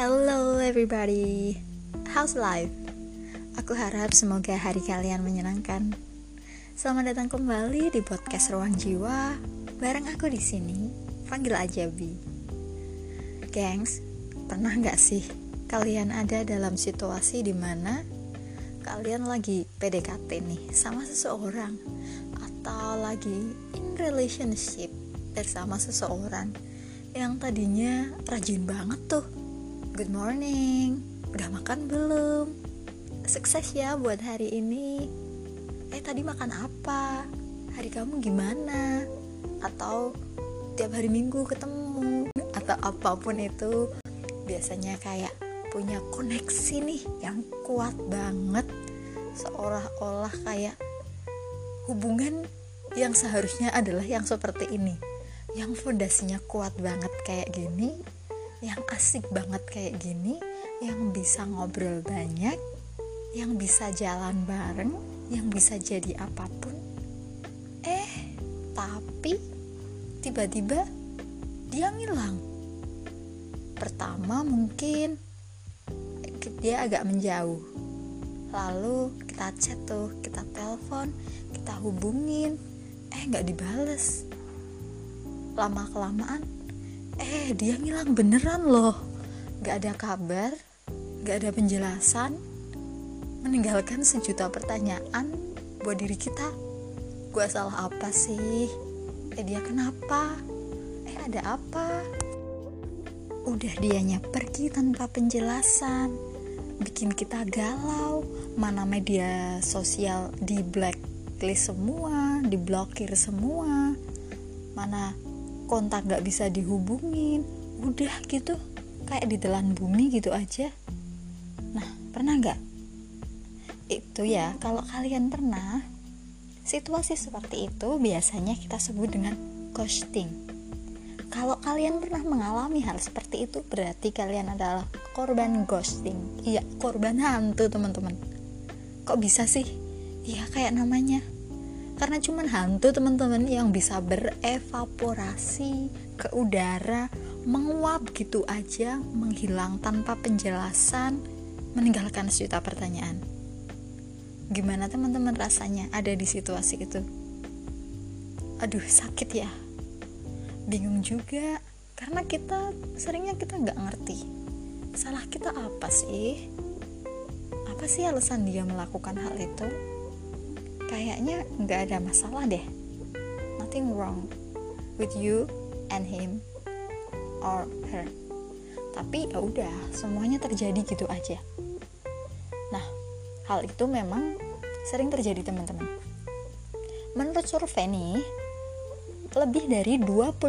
Hello everybody, how's life? Aku harap semoga hari kalian menyenangkan. Selamat datang kembali di podcast Ruang Jiwa bareng aku di sini. Panggil aja Bi. Gengs, pernah nggak sih kalian ada dalam situasi di mana kalian lagi PDKT nih sama seseorang atau lagi in relationship bersama seseorang yang tadinya rajin banget tuh good morning. Udah makan belum? Sukses ya buat hari ini. Eh tadi makan apa? Hari kamu gimana? Atau tiap hari minggu ketemu? Atau apa pun itu biasanya kayak punya koneksi nih yang kuat banget. Seolah-olah kayak hubungan yang seharusnya adalah yang seperti ini. Yang fondasinya kuat banget kayak gini yang asik banget kayak gini yang bisa ngobrol banyak yang bisa jalan bareng yang bisa jadi apa pun. Eh tapi tiba-tiba dia ngilang. Pertama mungkin dia agak menjauh. Lalu kita chat tuh kita telepon kita hubungin. Eh nggak dibales. Lama kelamaan eh dia ngilang beneran loh. Nggak ada kabar nggak ada penjelasan. Meninggalkan sejuta pertanyaan buat diri kita. Gue salah apa sih? Eh dia kenapa? Eh ada apa? Udah dianya pergi tanpa penjelasan. Bikin kita galau. Mana media sosial di blacklist semua diblokir semua. Mana kontak gak bisa dihubungin udah gitu kayak ditelan bumi gitu aja nah pernah nggak itu ya kalau kalian pernah situasi seperti itu biasanya kita sebut dengan ghosting kalau kalian pernah mengalami hal seperti itu, berarti kalian adalah korban ghosting. Iya, korban hantu, teman-teman. Kok bisa sih? Iya, kayak namanya. Karena cuman hantu, teman-teman, yang bisa berevaporasi ke udara, menguap gitu aja, menghilang tanpa penjelasan, meninggalkan sejuta pertanyaan. Gimana teman-teman rasanya ada di situasi itu? Aduh, sakit ya bingung juga karena kita seringnya kita nggak ngerti salah kita apa sih apa sih alasan dia melakukan hal itu kayaknya nggak ada masalah deh. Nothing wrong with you and him or her. Tapi ya udah semuanya terjadi gitu aja. Nah hal itu memang sering terjadi teman-teman. Menurut survei nih lebih dari 25%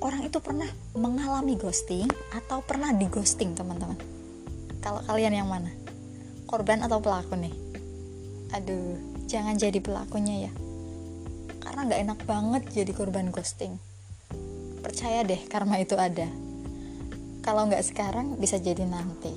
orang itu pernah mengalami ghosting atau pernah di ghosting teman-teman. Kalau kalian yang mana? Korban atau pelaku nih aduh jangan jadi pelakunya ya. Karena nggak enak banget jadi korban ghosting. Percaya deh karma itu ada. Kalau nggak sekarang bisa jadi nanti.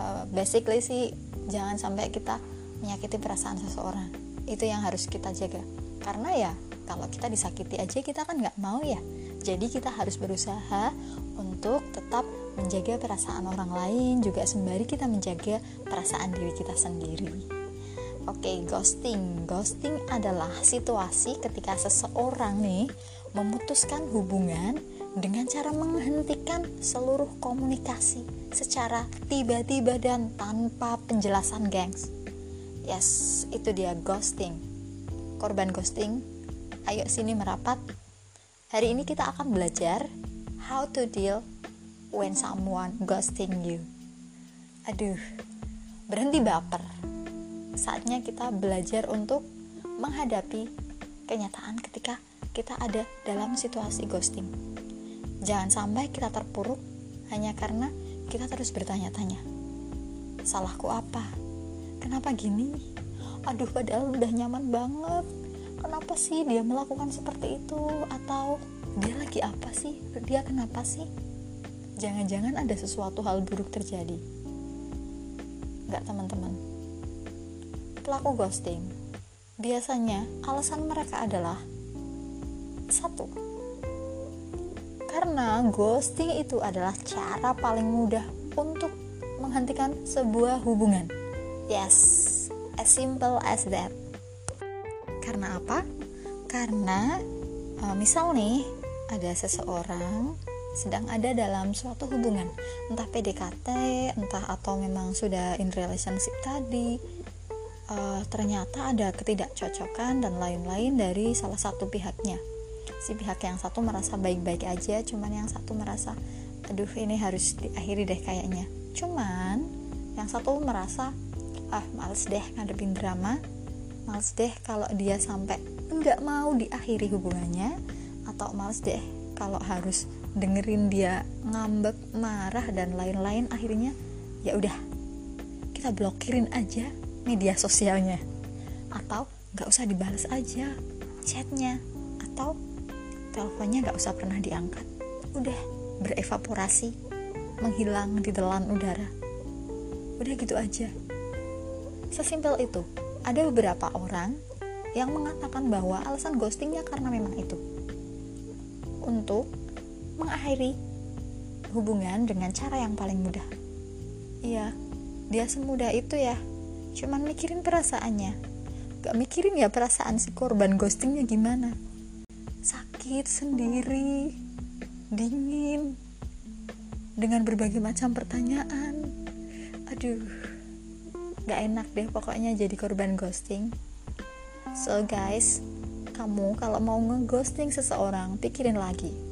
Uh, basically sih jangan sampai kita menyakiti perasaan seseorang. Itu yang harus kita jaga. Karena ya kalau kita disakiti aja kita kan nggak mau ya. Jadi kita harus berusaha untuk tetap menjaga perasaan orang lain juga sembari kita menjaga perasaan diri kita sendiri oke ghosting ghosting adalah situasi ketika seseorang nih memutuskan hubungan dengan cara menghentikan seluruh komunikasi secara tiba-tiba dan tanpa penjelasan gengs yes itu dia ghosting korban ghosting, ayo sini merapat. Hari ini kita akan belajar how to deal when someone ghosting you. Aduh, berhenti baper. Saatnya kita belajar untuk menghadapi kenyataan ketika kita ada dalam situasi ghosting. Jangan sampai kita terpuruk hanya karena kita terus bertanya-tanya. Salahku apa? Kenapa gini? aduh padahal udah nyaman banget kenapa sih dia melakukan seperti itu atau dia lagi apa sih dia kenapa sih jangan-jangan ada sesuatu hal buruk terjadi nggak teman-teman pelaku ghosting. Biasanya alasan mereka adalah satu karena ghosting itu adalah cara paling mudah untuk menghentikan sebuah hubungan. Yes as simple as that. Karena apa? Karena uh, misal nih ada seseorang sedang ada dalam suatu hubungan. Entah PDKT entah atau memang sudah in relationship tadi uh, ternyata ada ketidakcocokan dan lain-lain dari salah satu pihaknya. Si pihak yang satu merasa baik-baik aja cuman yang satu merasa aduh ini harus diakhiri deh kayaknya. Cuman yang satu merasa ah males deh ngadepin drama males deh kalau dia sampai nggak mau diakhiri hubungannya atau males deh kalau harus dengerin dia ngambek marah dan lain-lain akhirnya ya udah kita blokirin aja media sosialnya. Atau nggak usah dibalas aja chatnya. Atau teleponnya nggak usah pernah diangkat. Udah berevaporasi. Menghilang di telan udara. Udah gitu aja. Sesimpel itu ada beberapa orang yang mengatakan bahwa alasan ghostingnya karena memang itu. Untuk mengakhiri hubungan dengan cara yang paling mudah. Iya, dia semudah itu ya. Cuman mikirin perasaannya. Gak mikirin ya perasaan si korban ghostingnya gimana. Sakit sendiri, dingin, dengan berbagai macam pertanyaan. Aduh, gak enak deh pokoknya jadi korban ghosting. So guys, kamu kalau mau ngeghosting seseorang, pikirin lagi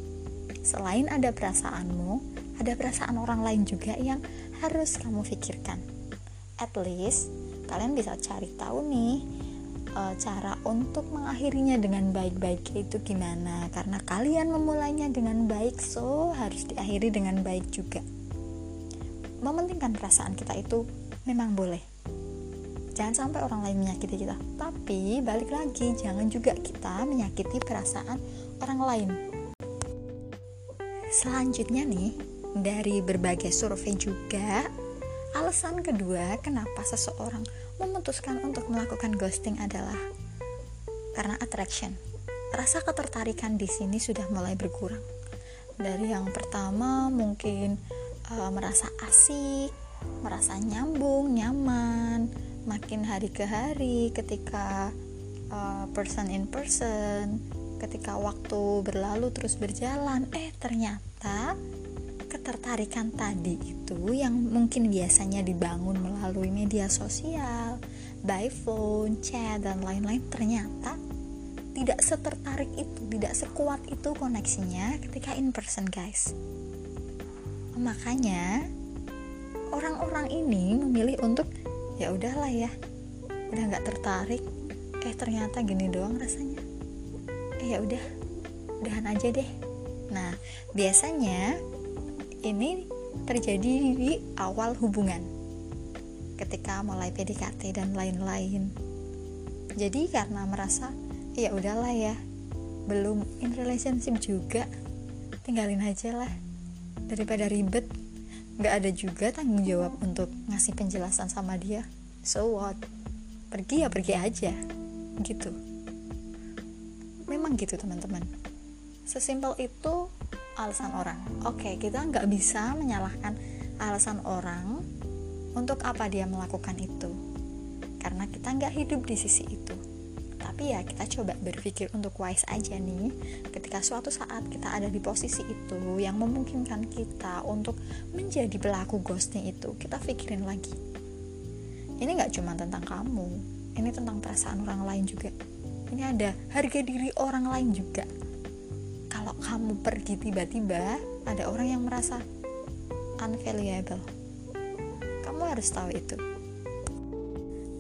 Selain ada perasaanmu, ada perasaan orang lain juga yang harus kamu pikirkan. At least kalian bisa cari tahu nih e, cara untuk mengakhirinya dengan baik-baik itu gimana? Karena kalian memulainya dengan baik so harus diakhiri dengan baik juga. Mementingkan perasaan kita itu memang boleh. Jangan sampai orang lain menyakiti kita. Tapi balik lagi jangan juga kita menyakiti perasaan orang lain. Selanjutnya nih, dari berbagai survei juga, alasan kedua kenapa seseorang memutuskan untuk melakukan ghosting adalah karena attraction. Rasa ketertarikan di sini sudah mulai berkurang. Dari yang pertama mungkin uh, merasa asik, merasa nyambung, nyaman, makin hari ke hari ketika uh, person in person ketika waktu berlalu terus berjalan eh ternyata ketertarikan tadi itu yang mungkin biasanya dibangun melalui media sosial by phone, chat dan lain-lain ternyata tidak setertarik itu, tidak sekuat itu koneksinya ketika in person guys. Makanya orang-orang ini memilih untuk ya udahlah ya udah nggak tertarik. Eh ternyata gini doang rasanya. Ya udah udahan aja deh. Nah biasanya ini terjadi di awal hubungan ketika mulai PDKT dan lain-lain. Jadi karena merasa ya udahlah ya belum in relationship juga tinggalin aja lah. Daripada ribet nggak ada juga tanggung jawab untuk ngasih penjelasan sama dia. So what? Pergi ya pergi aja. Gitu. Memang gitu teman-teman. Sesimpel itu alasan orang. Oke kita nggak bisa menyalahkan alasan orang untuk apa dia melakukan itu. Karena kita nggak hidup di sisi itu. Tapi ya kita coba berpikir untuk wise aja nih. Ketika suatu saat kita ada di posisi itu yang memungkinkan kita untuk menjadi pelaku ghosting itu kita pikirin lagi. Ini nggak cuma tentang kamu ini tentang perasaan orang lain juga. Ini ada harga diri orang lain juga kamu pergi tiba-tiba ada orang yang merasa unvaluable. Kamu harus tahu itu.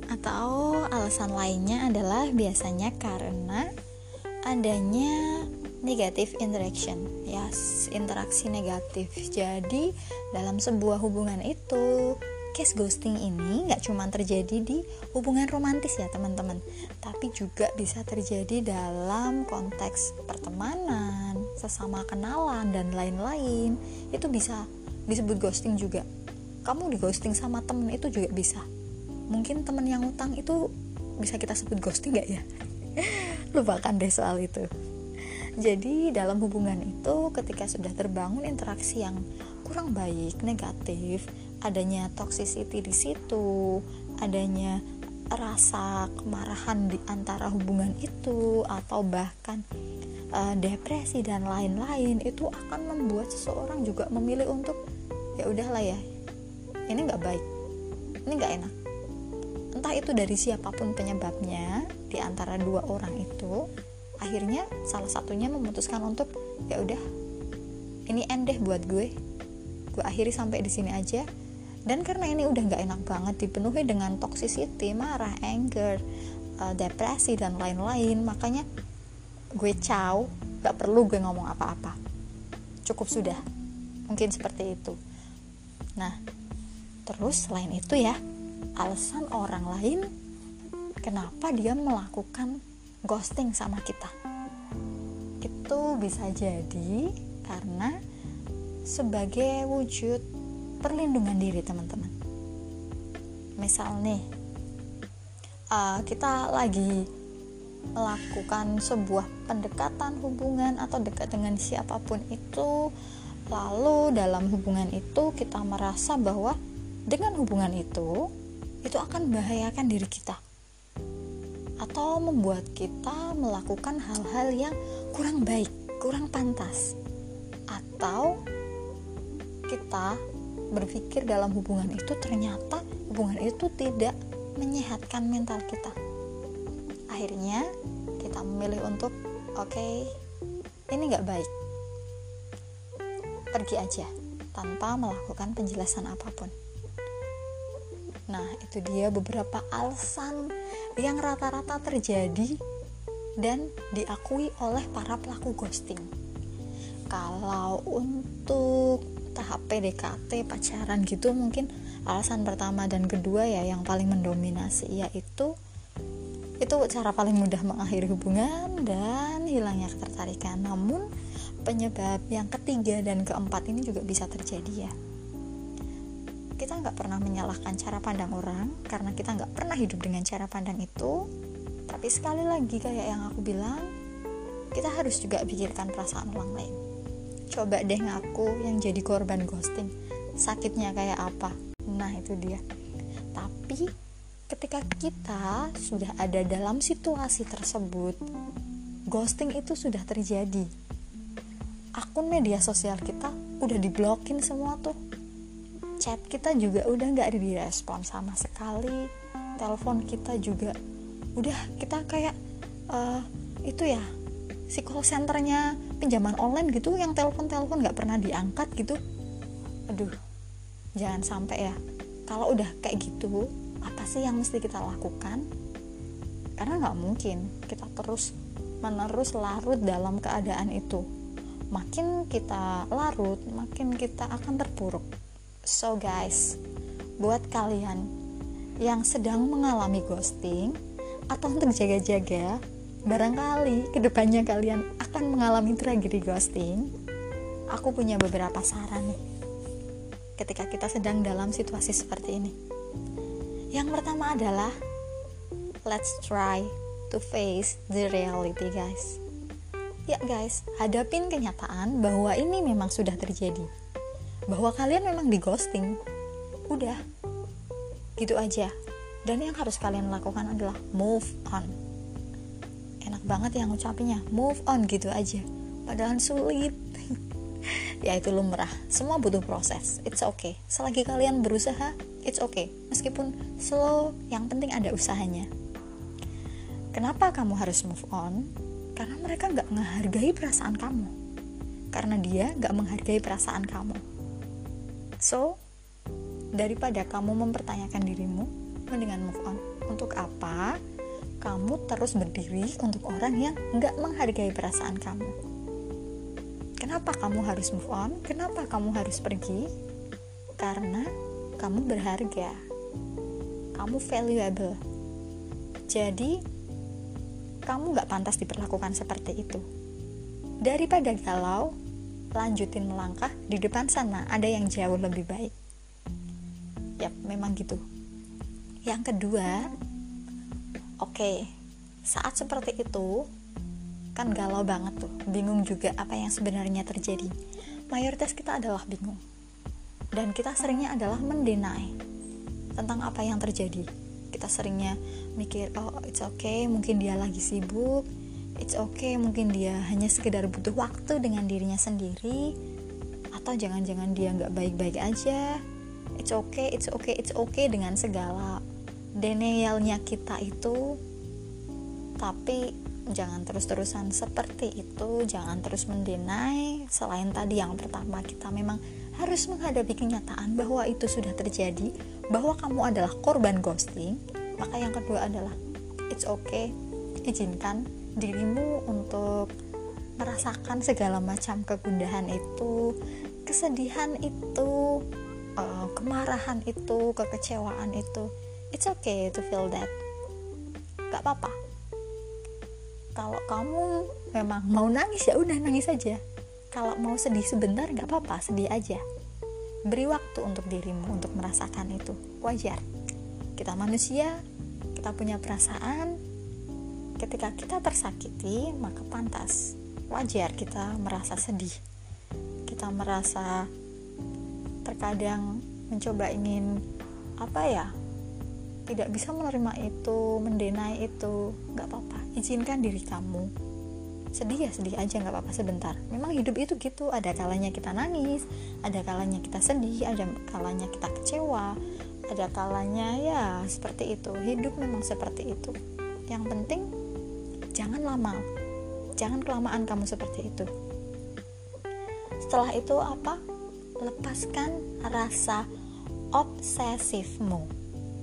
Atau alasan lainnya adalah biasanya karena adanya negatif interaction. Yes interaksi negatif. Jadi dalam sebuah hubungan itu case ghosting ini nggak cuma terjadi di hubungan romantis ya teman-teman. Tapi juga bisa terjadi dalam konteks pertemanan sesama kenalan dan lain-lain itu bisa disebut ghosting juga. Kamu di ghosting sama temen itu juga bisa. Mungkin temen yang utang itu bisa kita sebut ghosting gak ya? Lupakan deh soal itu. Jadi dalam hubungan itu ketika sudah terbangun interaksi yang kurang baik, negatif, adanya toxicity di situ, adanya rasa kemarahan di antara hubungan itu atau bahkan uh, depresi dan lain-lain itu akan membuat seseorang juga memilih untuk ya udahlah ya ini nggak baik ini nggak enak. Entah itu dari siapa pun penyebabnya di antara dua orang itu akhirnya salah satunya memutuskan untuk ya udah ini end deh buat gue gue akhiri sampai di sini aja dan karena ini udah nggak enak banget dipenuhi dengan toxicity marah anger uh, depresi dan lain-lain makanya gue caw gak perlu gue ngomong apa-apa. Cukup sudah. Mungkin seperti itu. Nah terus selain itu ya alasan orang lain kenapa dia melakukan ghosting sama kita. Itu bisa jadi karena sebagai wujud perlindungan diri teman-teman. Misal nih uh, kita lagi melakukan sebuah pendekatan hubungan atau dekat dengan siapa pun itu lalu dalam hubungan itu kita merasa bahwa dengan hubungan itu itu akan membahayakan diri kita. Atau membuat kita melakukan hal-hal yang kurang baik, kurang pantas, atau kita berpikir dalam hubungan itu ternyata hubungan itu tidak menyehatkan mental kita. Akhirnya kita memilih untuk oke okay, ini nggak baik, pergi aja tanpa melakukan penjelasan apa pun. Nah, itu dia beberapa alasan yang rata-rata terjadi dan diakui oleh para pelaku ghosting. Kalau untuk tahap PDKT pacaran gitu mungkin alasan pertama dan kedua ya yang paling mendominasi yaitu itu cara paling mudah mengakhiri hubungan dan hilangnya ketertarikan. Namun penyebab yang ketiga dan keempat ini juga bisa terjadi ya. Kita nggak pernah menyalahkan cara pandang orang karena kita nggak pernah hidup dengan cara pandang itu. Tapi sekali lagi kayak yang aku bilang kita harus juga pikirkan perasaan orang lain coba deh ngaku yang jadi korban ghosting. Sakitnya kayak apa? Nah itu dia. Tapi ketika kita sudah ada dalam situasi tersebut ghosting itu sudah terjadi. Akun media sosial kita udah diblokin semua tuh. Chat kita juga udah nggak direspon sama sekali. Telepon kita juga udah kita kayak uh, itu ya si call centernya pinjaman online gitu yang telepon telepon nggak pernah diangkat gitu. Aduh. Jangan sampai ya. Kalau udah kayak gitu apa sih yang mesti kita lakukan? Karena nggak mungkin kita terus menerus larut dalam keadaan itu. Makin kita larut makin kita akan terpuruk. So guys, buat kalian yang sedang mengalami ghosting atau untuk jaga-jaga, barangkali ke depannya kalian akan mengalami tragedi ghosting, aku punya beberapa saran nih ketika kita sedang dalam situasi seperti ini. Yang pertama adalah let's try to face the reality guys. Ya guys, hadapin kenyataan bahwa ini memang sudah terjadi. Bahwa kalian memang di ghosting. Udah. Gitu aja. Dan yang harus kalian lakukan adalah move on enak banget yang ngucapinnya. Move on gitu aja. Padahal sulit. Ya itu lumrah. Semua butuh proses. It's okay. Selagi kalian berusaha it's okay. Meskipun slow yang penting ada usahanya. Kenapa kamu harus move on? Karena mereka nggak menghargai perasaan kamu. Karena dia nggak menghargai perasaan kamu. So, daripada kamu mempertanyakan dirimu, mendingan move on. Untuk apa? Kamu terus berdiri untuk orang yang nggak menghargai perasaan kamu. Kenapa kamu harus move on? Kenapa kamu harus pergi? Karena kamu berharga. Kamu valuable. Jadi, kamu nggak pantas diperlakukan seperti itu. Daripada galau, lanjutin melangkah di depan sana ada yang jauh lebih baik ya memang gitu yang kedua oke saat seperti itu kan galau banget tuh. Bingung juga apa yang sebenarnya terjadi. Mayoritas kita adalah bingung. Dan kita seringnya adalah mendenai tentang apa yang terjadi. Kita seringnya mikir oh it's okay mungkin dia lagi sibuk. It's okay mungkin dia hanya sekedar butuh waktu dengan dirinya sendiri. Atau jangan-jangan dia nggak baik-baik aja. It's okay it's okay it's okay dengan segala denialnya kita itu tapi jangan terus-terusan seperti itu jangan terus mendenai selain tadi yang pertama kita memang harus menghadapi kenyataan bahwa itu sudah terjadi bahwa kamu adalah korban ghosting. Maka yang kedua adalah it's okay izinkan dirimu untuk merasakan segala macam kegundahan itu kesedihan itu uh, kemarahan itu kekecewaan itu. It's okay to feel that. Gak apa-apa kalau kamu memang mau nangis ya udah nangis aja. Kalau mau sedih sebentar nggak apa-apa sedih aja. Beri waktu untuk dirimu untuk merasakan itu. Wajar. Kita manusia kita punya perasaan. Ketika kita tersakiti maka pantas. Wajar kita merasa sedih. Kita merasa terkadang mencoba ingin apa ya tidak bisa menerima itu mendenai itu. Nggak apa-apa izinkan diri kamu. Sedih ya sedih aja nggak apa-apa sebentar. Memang hidup itu gitu ada kalanya kita nangis ada kalanya kita sedih ada kalanya kita kecewa ada kalanya ya seperti itu. Hidup memang seperti itu. Yang penting jangan lama. Jangan kelamaan kamu seperti itu. Setelah itu apa? Lepaskan rasa obsesifmu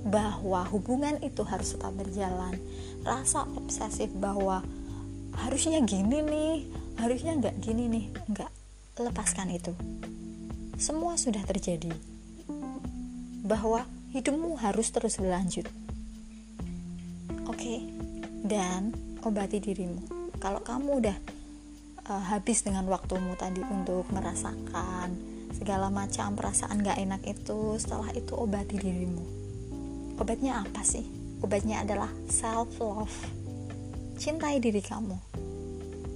bahwa hubungan itu harus tetap berjalan. Rasa obsesif bahwa harusnya gini nih harusnya nggak gini nih nggak lepaskan itu. Semua sudah terjadi. Bahwa hidupmu harus terus berlanjut. Oke dan obati dirimu. Kalau kamu udah uh, habis dengan waktumu tadi untuk merasakan segala macam perasaan gak enak itu setelah itu obati dirimu Obatnya apa sih? Obatnya adalah self love. Cintai diri kamu.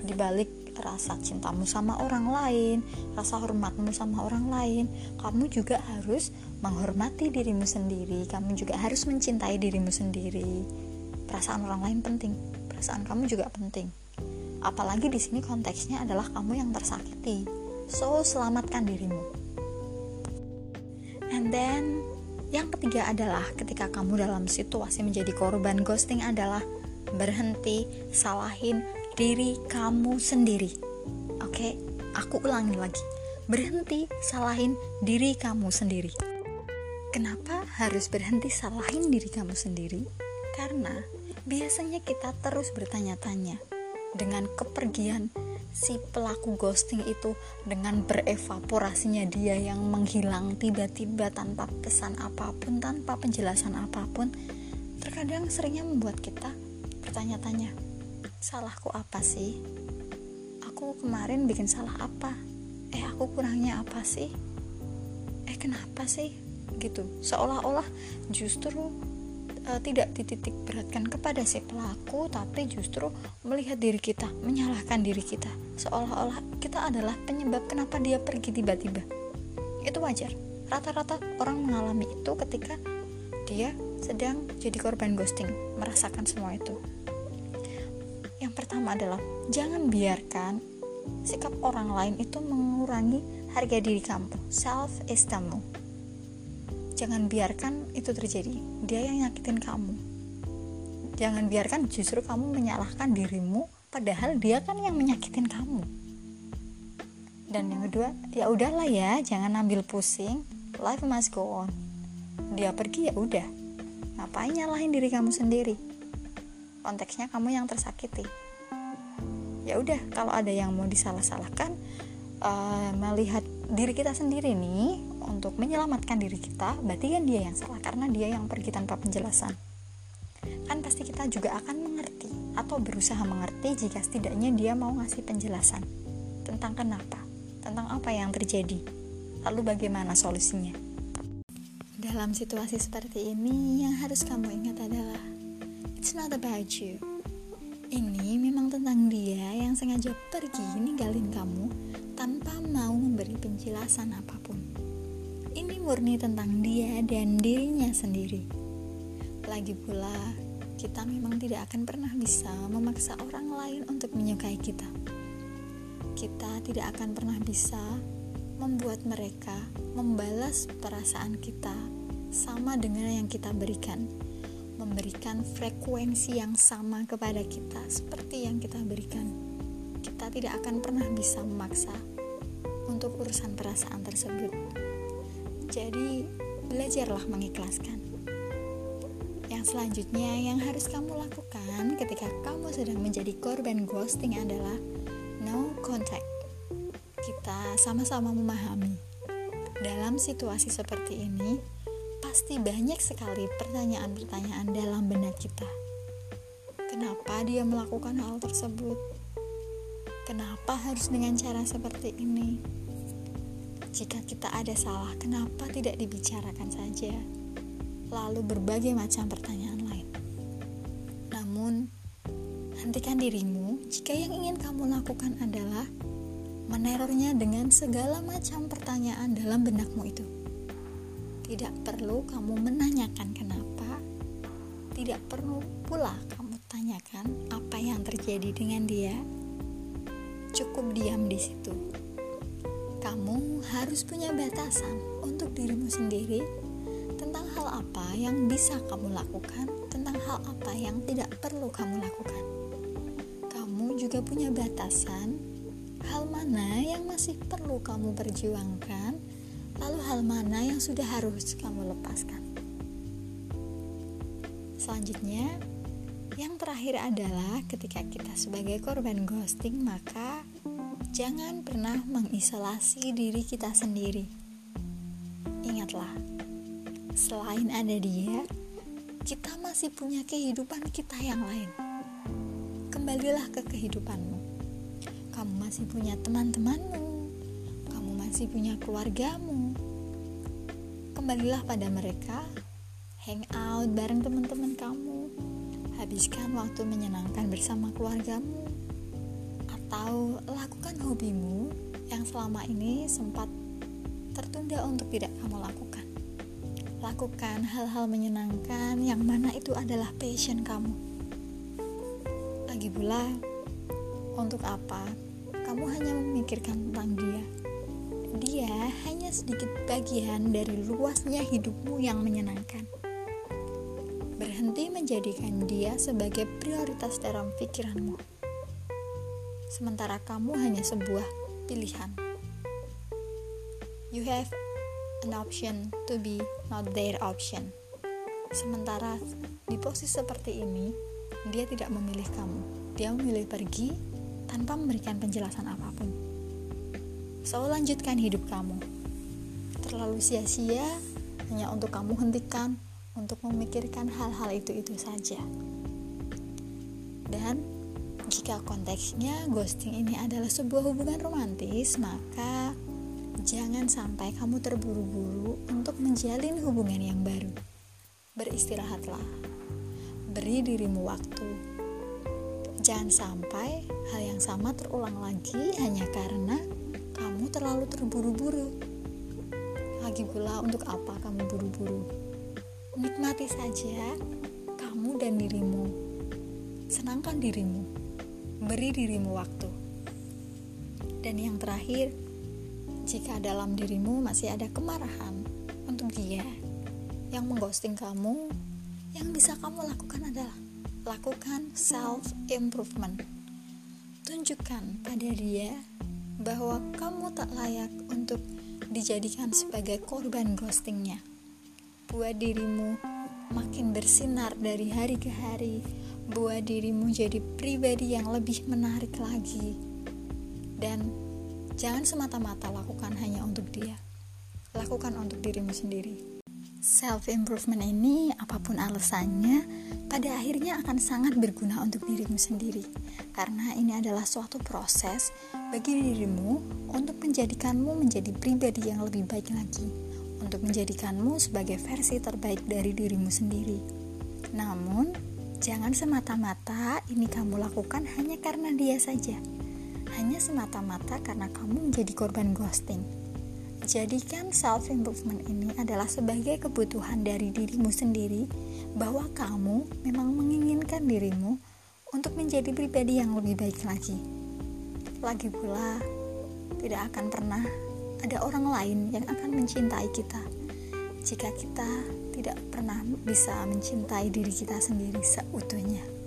Di balik rasa cintamu sama orang lain, rasa hormatmu sama orang lain, kamu juga harus menghormati dirimu sendiri. Kamu juga harus mencintai dirimu sendiri. Perasaan orang lain penting, perasaan kamu juga penting. Apalagi di sini konteksnya adalah kamu yang tersakiti. So, selamatkan dirimu. And then yang ketiga adalah ketika kamu dalam situasi menjadi korban ghosting adalah berhenti salahin diri kamu sendiri. Oke, aku ulangi lagi. Berhenti salahin diri kamu sendiri. Kenapa harus berhenti salahin diri kamu sendiri? Karena biasanya kita terus bertanya-tanya dengan kepergian si pelaku ghosting itu dengan berevaporasinya dia yang menghilang tiba-tiba tanpa pesan apa pun, tanpa penjelasan apa pun, terkadang seringnya membuat kita bertanya-tanya, salahku apa sih? Aku kemarin bikin salah apa? Eh, aku kurangnya apa sih? Eh, kenapa sih? Gitu, seolah-olah justru uh, tidak dititik beratkan kepada si pelaku tapi justru melihat diri kita menyalahkan diri kita. Seolah-olah kita adalah penyebab kenapa dia pergi tiba-tiba. Itu wajar. Rata-rata orang mengalami itu ketika dia sedang jadi korban ghosting merasakan semua itu. Yang pertama adalah jangan biarkan sikap orang lain itu mengurangi harga diri kamu self esteemmu jangan biarkan itu terjadi. Dia yang nyakitin kamu. Jangan biarkan justru kamu menyalahkan dirimu padahal dia kan yang menyakitin kamu. Dan yang kedua ya udahlah ya jangan ambil pusing. Life must go on. Dia pergi ya udah. Ngapain nyalahin diri kamu sendiri? Konteksnya kamu yang tersakiti. Ya udah kalau ada yang mau disalah-salahkan uh, melihat diri kita sendiri nih untuk menyelamatkan diri kita berarti kan dia yang salah karena dia yang pergi tanpa penjelasan. Kan pasti kita juga akan mengerti atau berusaha mengerti jika setidaknya dia mau ngasih penjelasan tentang kenapa tentang apa yang terjadi lalu bagaimana solusinya. Dalam situasi seperti ini yang harus kamu ingat adalah it's not about you. Ini memang tentang dia yang sengaja pergi ninggalin kamu tanpa mau memberi penjelasan apa pun. Murni tentang dia dan dirinya sendiri. Lagi pula, kita memang tidak akan pernah bisa memaksa orang lain untuk menyukai kita. Kita tidak akan pernah bisa membuat mereka membalas perasaan kita sama dengan yang kita berikan memberikan frekuensi yang sama kepada kita seperti yang kita berikan. Kita tidak akan pernah bisa memaksa untuk urusan perasaan tersebut. Jadi, belajarlah mengikhlaskan. Yang selanjutnya yang harus kamu lakukan ketika kamu sedang menjadi korban ghosting adalah no contact. Kita sama-sama memahami dalam situasi seperti ini, pasti banyak sekali pertanyaan-pertanyaan dalam benak kita. Kenapa dia melakukan hal tersebut? Kenapa harus dengan cara seperti ini? Jika kita ada salah, kenapa tidak dibicarakan saja? Lalu berbagai macam pertanyaan lain. Namun, hentikan dirimu jika yang ingin kamu lakukan adalah menerornya dengan segala macam pertanyaan dalam benakmu itu. Tidak perlu kamu menanyakan kenapa. Tidak perlu pula kamu tanyakan apa yang terjadi dengan dia. Cukup diam di situ. Kamu harus punya batasan untuk dirimu sendiri tentang hal apa yang bisa kamu lakukan, tentang hal apa yang tidak perlu kamu lakukan. Kamu juga punya batasan hal mana yang masih perlu kamu perjuangkan Lalu hal mana yang sudah harus kamu lepaskan? Selanjutnya, yang terakhir adalah ketika kita sebagai korban ghosting, maka jangan pernah mengisolasi diri kita sendiri. Ingatlah, selain ada dia, kita masih punya kehidupan kita yang lain. Kembalilah ke kehidupanmu. Kamu masih punya teman-temanmu, kamu masih punya keluargamu, kembalilah pada mereka, hang out bareng teman-teman kamu, habiskan waktu menyenangkan bersama keluargamu, atau lakukan hobimu yang selama ini sempat tertunda untuk tidak kamu lakukan. Lakukan hal-hal menyenangkan yang mana itu adalah passion kamu. Lagi pula, untuk apa kamu hanya memikirkan tentang dia? dia hanya sedikit bagian dari luasnya hidupmu yang menyenangkan. Berhenti menjadikan dia sebagai prioritas dalam pikiranmu. Sementara kamu hanya sebuah pilihan. You have an option to be not their option. Sementara di posisi seperti ini, dia tidak memilih kamu. Dia memilih pergi tanpa memberikan penjelasan apa pun. So, lanjutkan hidup kamu. Terlalu sia-sia hanya untuk kamu hentikan untuk memikirkan hal-hal itu-itu saja. Dan jika konteksnya ghosting ini adalah sebuah hubungan romantis, maka jangan sampai kamu terburu-buru untuk menjalin hubungan yang baru. Beristirahatlah. Beri dirimu waktu. Jangan sampai hal yang sama terulang lagi hanya karena kamu terlalu terburu-buru. Lagi pula, untuk apa kamu buru-buru? Nikmati saja kamu dan dirimu. Senangkan dirimu. Beri dirimu waktu. Dan yang terakhir, jika dalam dirimu masih ada kemarahan untuk dia yang mengghosting kamu, yang bisa kamu lakukan adalah lakukan self improvement. Tunjukkan pada dia bahwa kamu tak layak untuk dijadikan sebagai korban ghostingnya. Buat dirimu makin bersinar dari hari ke hari, buat dirimu jadi pribadi yang lebih menarik lagi. Dan jangan semata-mata lakukan hanya untuk dia. Lakukan untuk dirimu sendiri. Self improvement ini, apa pun alasannya, pada akhirnya akan sangat berguna untuk dirimu sendiri, karena ini adalah suatu proses bagi dirimu untuk menjadikanmu menjadi pribadi yang lebih baik lagi, untuk menjadikanmu sebagai versi terbaik dari dirimu sendiri. Namun, jangan semata-mata ini kamu lakukan hanya karena dia saja. hanya semata-mata karena kamu menjadi korban ghosting. Jadikan self improvement ini adalah sebagai kebutuhan dari dirimu sendiri bahwa kamu memang menginginkan dirimu untuk menjadi pribadi yang lebih baik lagi. Lagi pula, tidak akan pernah ada orang lain yang akan mencintai kita jika kita tidak pernah bisa mencintai diri kita sendiri seutuhnya.